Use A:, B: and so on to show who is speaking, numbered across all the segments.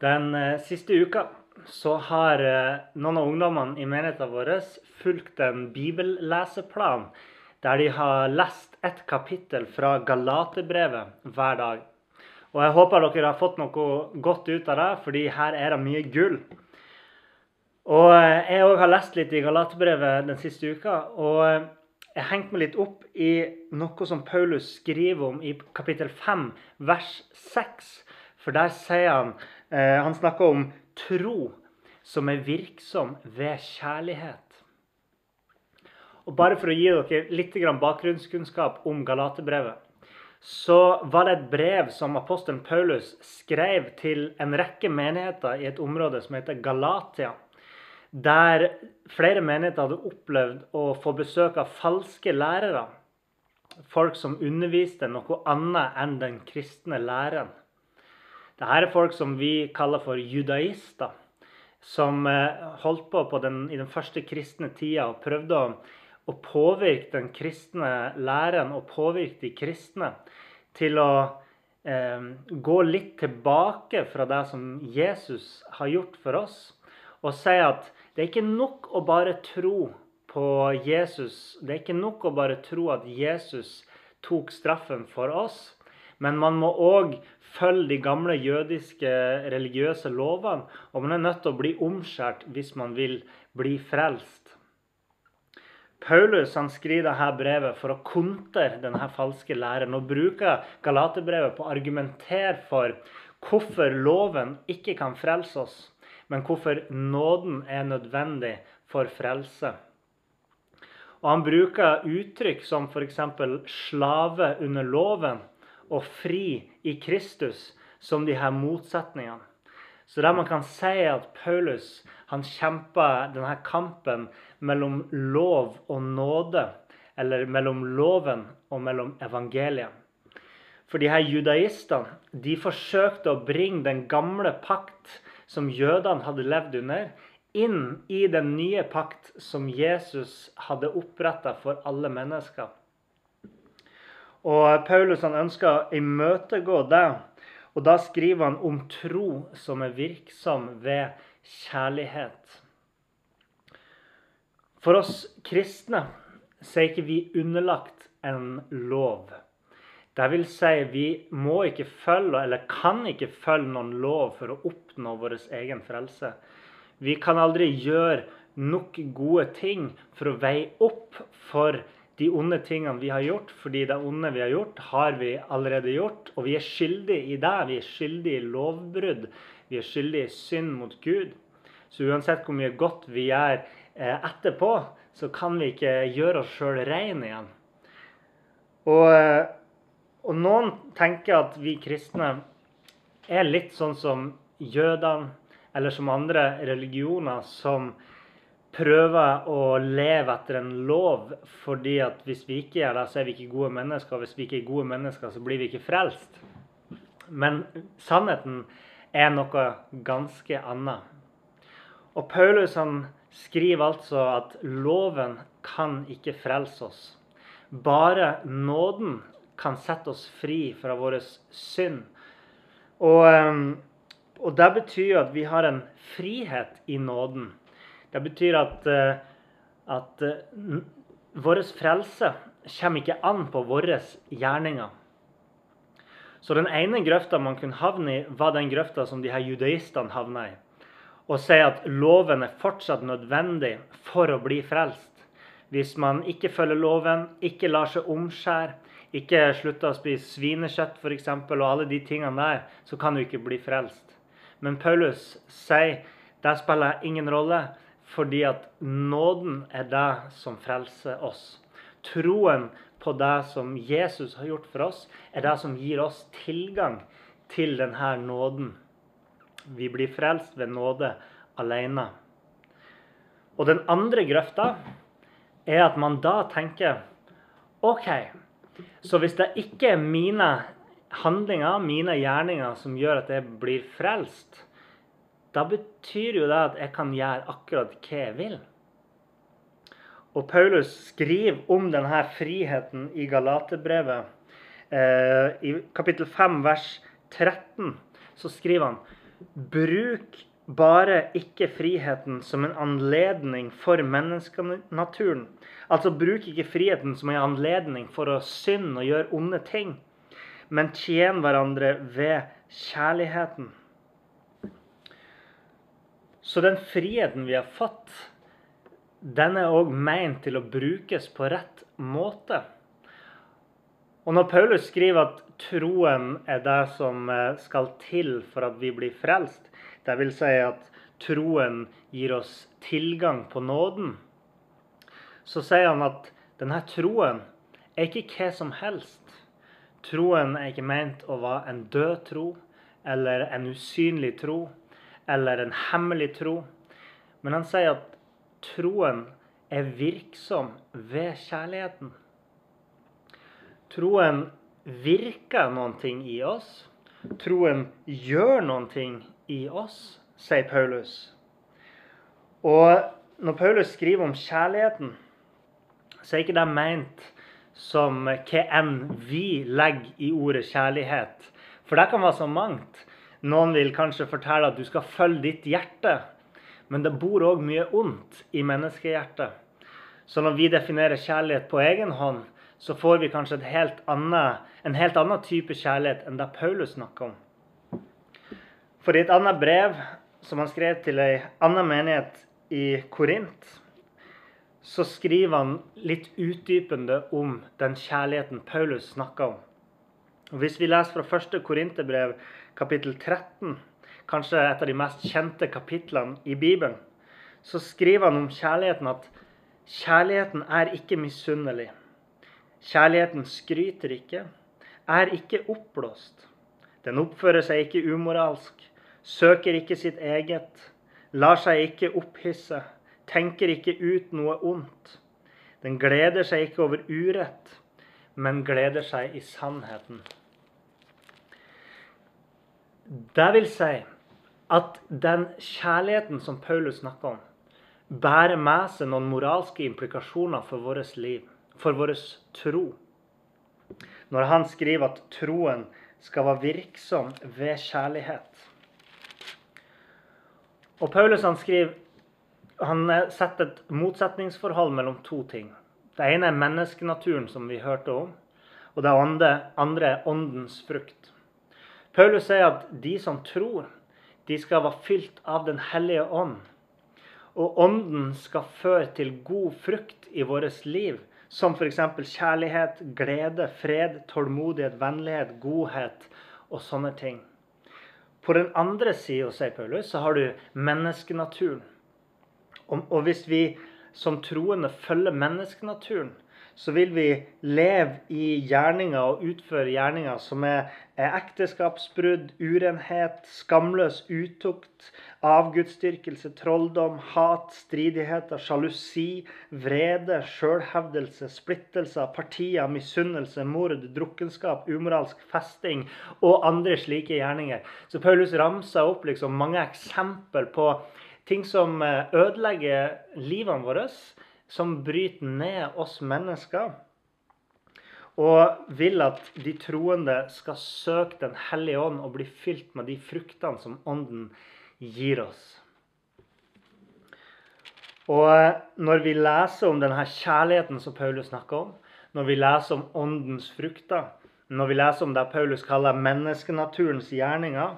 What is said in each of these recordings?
A: Den eh, siste uka så har eh, noen av ungdommene i menigheten vår fulgt en bibelleseplan der de har lest ett kapittel fra Galaterbrevet hver dag. Og Jeg håper dere har fått noe godt ut av det, fordi her er det mye gull. Og eh, Jeg òg har lest litt i Galaterbrevet den siste uka. og Jeg hengte meg litt opp i noe som Paulus skriver om i kapittel 5, vers 6. For der sier han han snakker om tro som er virksom ved kjærlighet. Og Bare for å gi dere litt bakgrunnskunnskap om Galaterbrevet, så var det et brev som apostelen Paulus skrev til en rekke menigheter i et område som heter Galatia. Der flere menigheter hadde opplevd å få besøk av falske lærere. Folk som underviste noe annet enn den kristne læren. Dette er folk som vi kaller for judaister. Som eh, holdt på, på den, i den første kristne tida og prøvde å, å, påvirke den kristne læren og påvirke de kristne til å eh, gå litt tilbake fra det som Jesus har gjort for oss, og si at det er ikke nok å bare tro på Jesus. Det er ikke nok å bare tro at Jesus tok straffen for oss. Men man må òg følge de gamle jødiske religiøse lovene. Og man er nødt til å bli omskjært hvis man vil bli frelst. Paulus han skriver dette brevet for å kontre denne falske læren og bruker Galaterbrevet på å argumentere for hvorfor loven ikke kan frelse oss, men hvorfor nåden er nødvendig for frelse. Og Han bruker uttrykk som f.eks. 'slave under loven' og fri i Kristus som de her motsetningene. Så der man kan si at Paulus han kjemper denne kampen mellom lov og nåde, eller mellom loven og mellom evangeliet. For de her judaistene de forsøkte å bringe den gamle pakt som jødene hadde levd under, inn i den nye pakt som Jesus hadde oppretta for alle mennesker. Og Paulus han ønsker å imøtegå det. Og da skriver han om tro som er virksom ved kjærlighet. For oss kristne så er ikke vi underlagt en lov. Det vil si, vi må ikke følge, eller kan ikke følge noen lov for å oppnå vår egen frelse. Vi kan aldri gjøre nok gode ting for å veie opp for de onde tingene vi har gjort, fordi det onde vi har gjort, har vi allerede gjort. Og vi er skyldige i det. Vi er skyldige i lovbrudd. Vi er skyldige i synd mot Gud. Så uansett hvor mye godt vi gjør eh, etterpå, så kan vi ikke gjøre oss sjøl reine igjen. Og, eh, og, noen tenker at vi kristne er litt sånn som jødene, eller som andre religioner som prøver å leve etter en lov, fordi at hvis vi ikke gjør det, så er vi ikke gode mennesker. Hvis vi ikke er gode mennesker, så blir vi ikke frelst. Men sannheten er noe ganske annet. Og Paulus han skriver altså at loven kan ikke frelse oss. Bare nåden kan sette oss fri fra vår synd. Og, ehm, og det betyr jo at vi har en frihet i nåden. Det betyr at, eh, at eh, vår frelse kommer ikke an på våre gjerninger. Så den ene grøfta man kunne havne i, var den grøfta som de her judaistene havna i. Og si at loven er fortsatt nødvendig for å bli frelst. Hvis man ikke følger loven, ikke lar seg omskjære, ikke slutter å spise svinekjøtt f.eks., og alle de tingene der, så kan du ikke bli frelst. Men Paulus sier det spiller ingen rolle. Fordi at nåden er det som frelser oss. Troen på det som Jesus har gjort for oss, er det som gir oss tilgang til denne nåden. Vi blir frelst ved nåde alene. Og den andre grøfta er at man da tenker OK, så hvis det ikke er mine handlinger, mine gjerninger, som gjør at jeg blir frelst, da betyr jo det at jeg kan gjøre akkurat hva jeg vil. Og Paulus skriver om denne friheten i Galaterbrevet. Eh, I kapittel 5, vers 13, så skriver han Bruk bare ikke friheten som en anledning for menneskenaturen. Altså bruk ikke friheten som en anledning for å synde og gjøre onde ting, men tjen hverandre ved kjærligheten. Så den friheten vi har fått, den er òg meint til å brukes på rett måte. Og når Paulus skriver at troen er det som eh, skal til for at vi blir frelst, dvs. Si at troen gir oss tilgang på nåden, så sier han at denne troen er ikke hva som helst. Troen er ikke meint å være en død tro eller en usynlig tro eller en hemmelig tro. Men han sier at troen er virksom ved kjærligheten. Troen virker noen ting i oss. Troen gjør noen ting i oss, sier Paulus. Og når Paulus skriver om kjærligheten, så er ikke det ment som hva enn vi legger i ordet kjærlighet. For det kan være så mangt. Noen vil kanskje fortelle at du skal følge ditt hjerte. Men det bor òg mye ondt i menneskehjertet. Så når vi definerer kjærlighet på egen hånd, så får vi kanskje helt annet, en helt annen type kjærlighet enn det Paulus snakker om. For i et annet brev som han skrev til ei anna menighet i Korint, så skriver han litt utdypende om den kjærligheten Paulus snakker om. Og Hvis vi leser fra første Korinterbrev, kapittel 13, kanskje et av de mest kjente kapitlene i Bibelen, så skriver han om kjærligheten at kjærligheten er ikke misunnelig. Kjærligheten skryter ikke, er ikke oppblåst. Den oppfører seg ikke umoralsk, søker ikke sitt eget, lar seg ikke opphisse, tenker ikke ut noe ondt. Den gleder seg ikke over urett, men gleder seg i sannheten. Det vil si at den kjærligheten som Paulus snakker om, bærer med seg noen moralske implikasjoner for vårt liv, for vår tro. Når han skriver at troen skal være virksom ved kjærlighet. Og Paulus han skriver han setter et motsetningsforhold mellom to ting. Det ene er menneskenaturen, som vi hørte om. Og det andre er åndens frukt. Paulus sier at de som tror, de skal være fylt av Den hellige ånd. Og ånden skal føre til god frukt i vårt liv, som f.eks. kjærlighet, glede, fred, tålmodighet, vennlighet, godhet og sånne ting. På den andre sida, sier Paulus, så har du menneskenaturen. Og hvis vi som troende følger menneskenaturen, så vil vi leve i gjerninger og utføre gjerninger som er, ekteskapsbrudd, urenhet, skamløs utukt, avgudsdyrkelse, trolldom, hat, stridigheter, sjalusi, vrede, sjølhevdelse, splittelser, partier, misunnelse, mord, drukkenskap, umoralsk festing og andre slike gjerninger. Så Paulus ramser opp liksom mange eksempel på ting som eh, ødelegger livene våre som bryter ned oss mennesker, og vil at de troende skal søke Den hellige ånd og bli fylt med de fruktene som Ånden gir oss. Og når vi leser om denne kjærligheten som Paulus snakker om, når vi leser om åndens frukter, når vi leser om det Paulus kaller menneskenaturens gjerninger,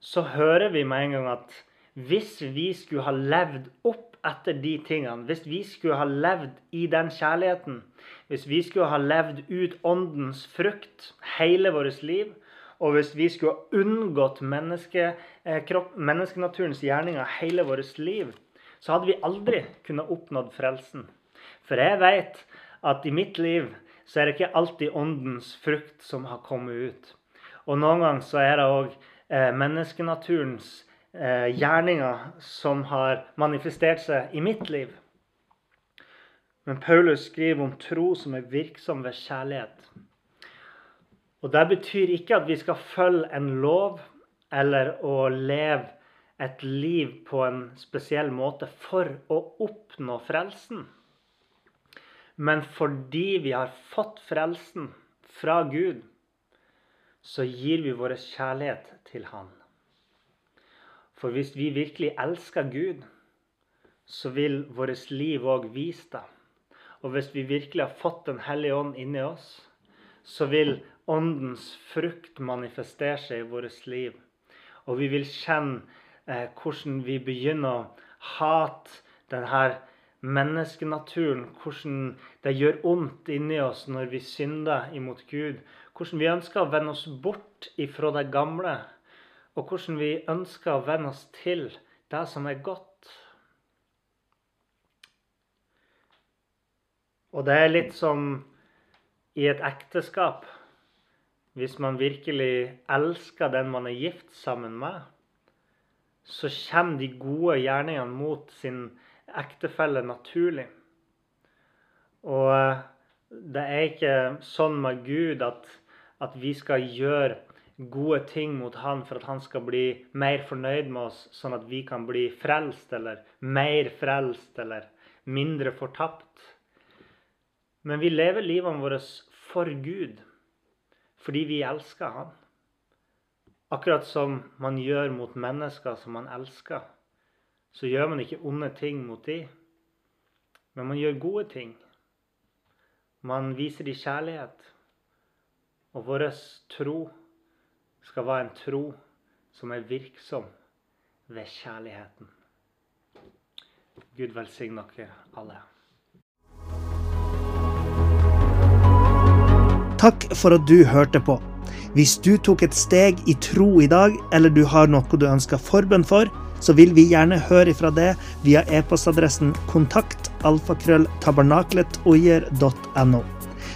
A: så hører vi med en gang at hvis vi skulle ha levd opp etter de tingene, hvis vi skulle ha levd i den kjærligheten, hvis vi skulle ha levd ut åndens frukt hele vårt liv, og hvis vi skulle ha unngått menneske, kropp, menneskenaturens gjerninger hele vårt liv, så hadde vi aldri kunnet oppnådd frelsen. For jeg vet at i mitt liv så er det ikke alltid åndens frukt som har kommet ut. Og noen ganger så er det òg eh, menneskenaturens eh, gjerninger som har manifestert seg i mitt liv. Men Paulus skriver om tro som er virksom ved kjærlighet. Og Det betyr ikke at vi skal følge en lov eller å leve et liv på en spesiell måte for å oppnå frelsen. Men fordi vi har fått frelsen fra Gud, så gir vi vår kjærlighet til Han. For hvis vi virkelig elsker Gud, så vil vårt liv òg vise det. Og hvis vi virkelig har fått Den hellige ånd inni oss, så vil Åndens frukt manifestere seg i vårt liv. Og vi vil kjenne eh, hvordan vi begynner å hate denne menneskenaturen. Hvordan det gjør vondt inni oss når vi synder imot Gud. Hvordan vi ønsker å vende oss bort ifra det gamle. Og hvordan vi ønsker å vende oss til det som er godt. Og det er litt som i et ekteskap. Hvis man virkelig elsker den man er gift sammen med, så kommer de gode gjerningene mot sin ektefelle naturlig. Og eh, det er ikke sånn med Gud at, at vi skal gjøre gode ting mot han for at han skal bli mer fornøyd med oss, sånn at vi kan bli frelst, eller mer frelst, eller mindre fortapt. Men vi lever livene våre for Gud fordi vi elsker Han. Akkurat som man gjør mot mennesker som man elsker, så gjør man ikke onde ting mot dem, men man gjør gode ting. Man viser dem kjærlighet. Og vår tro skal være en tro som er virksom ved kjærligheten. Gud velsigne dere alle.
B: Takk for at du hørte på. Hvis du tok et steg i tro i dag, eller du har noe du ønsker forbønn for, så vil vi gjerne høre ifra det via e-postadressen kontakt alfakrølltabernaklet.no.